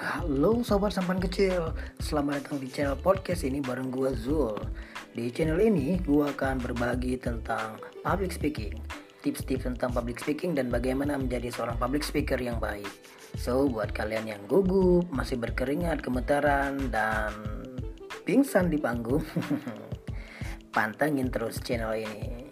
Halo sobat sampan kecil. Selamat datang di channel podcast ini bareng gue Zul. Di channel ini gue akan berbagi tentang public speaking. Tips-tips tentang public speaking dan bagaimana menjadi seorang public speaker yang baik. So buat kalian yang gugup, masih berkeringat, gemetaran, dan pingsan di panggung Pantengin terus channel ini.